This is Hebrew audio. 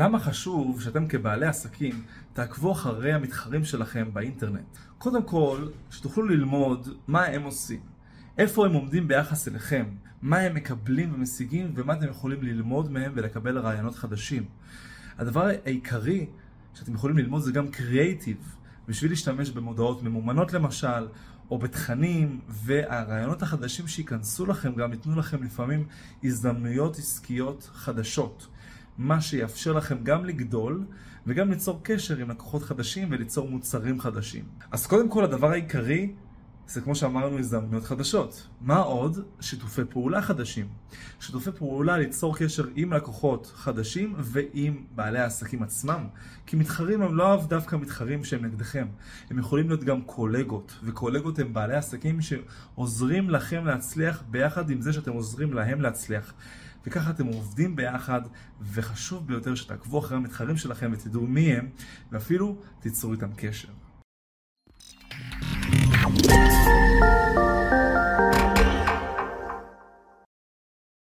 למה חשוב שאתם כבעלי עסקים תעקבו אחרי המתחרים שלכם באינטרנט? קודם כל, שתוכלו ללמוד מה הם עושים, איפה הם עומדים ביחס אליכם, מה הם מקבלים ומשיגים ומה אתם יכולים ללמוד מהם ולקבל רעיונות חדשים. הדבר העיקרי שאתם יכולים ללמוד זה גם קריאייטיב, בשביל להשתמש במודעות ממומנות למשל, או בתכנים, והרעיונות החדשים שייכנסו לכם גם ייתנו לכם לפעמים הזדמנויות עסקיות חדשות. מה שיאפשר לכם גם לגדול וגם ליצור קשר עם לקוחות חדשים וליצור מוצרים חדשים. אז קודם כל הדבר העיקרי זה כמו שאמרנו הזדמנויות חדשות. מה עוד? שיתופי פעולה חדשים. שיתופי פעולה ליצור קשר עם לקוחות חדשים ועם בעלי העסקים עצמם. כי מתחרים הם לא דווקא מתחרים שהם נגדכם. הם יכולים להיות גם קולגות, וקולגות הם בעלי עסקים שעוזרים לכם להצליח ביחד עם זה שאתם עוזרים להם להצליח. וככה אתם עובדים ביחד, וחשוב ביותר שתעקבו אחרי המתחרים שלכם ותדעו מי הם, ואפילו תיצרו איתם קשר.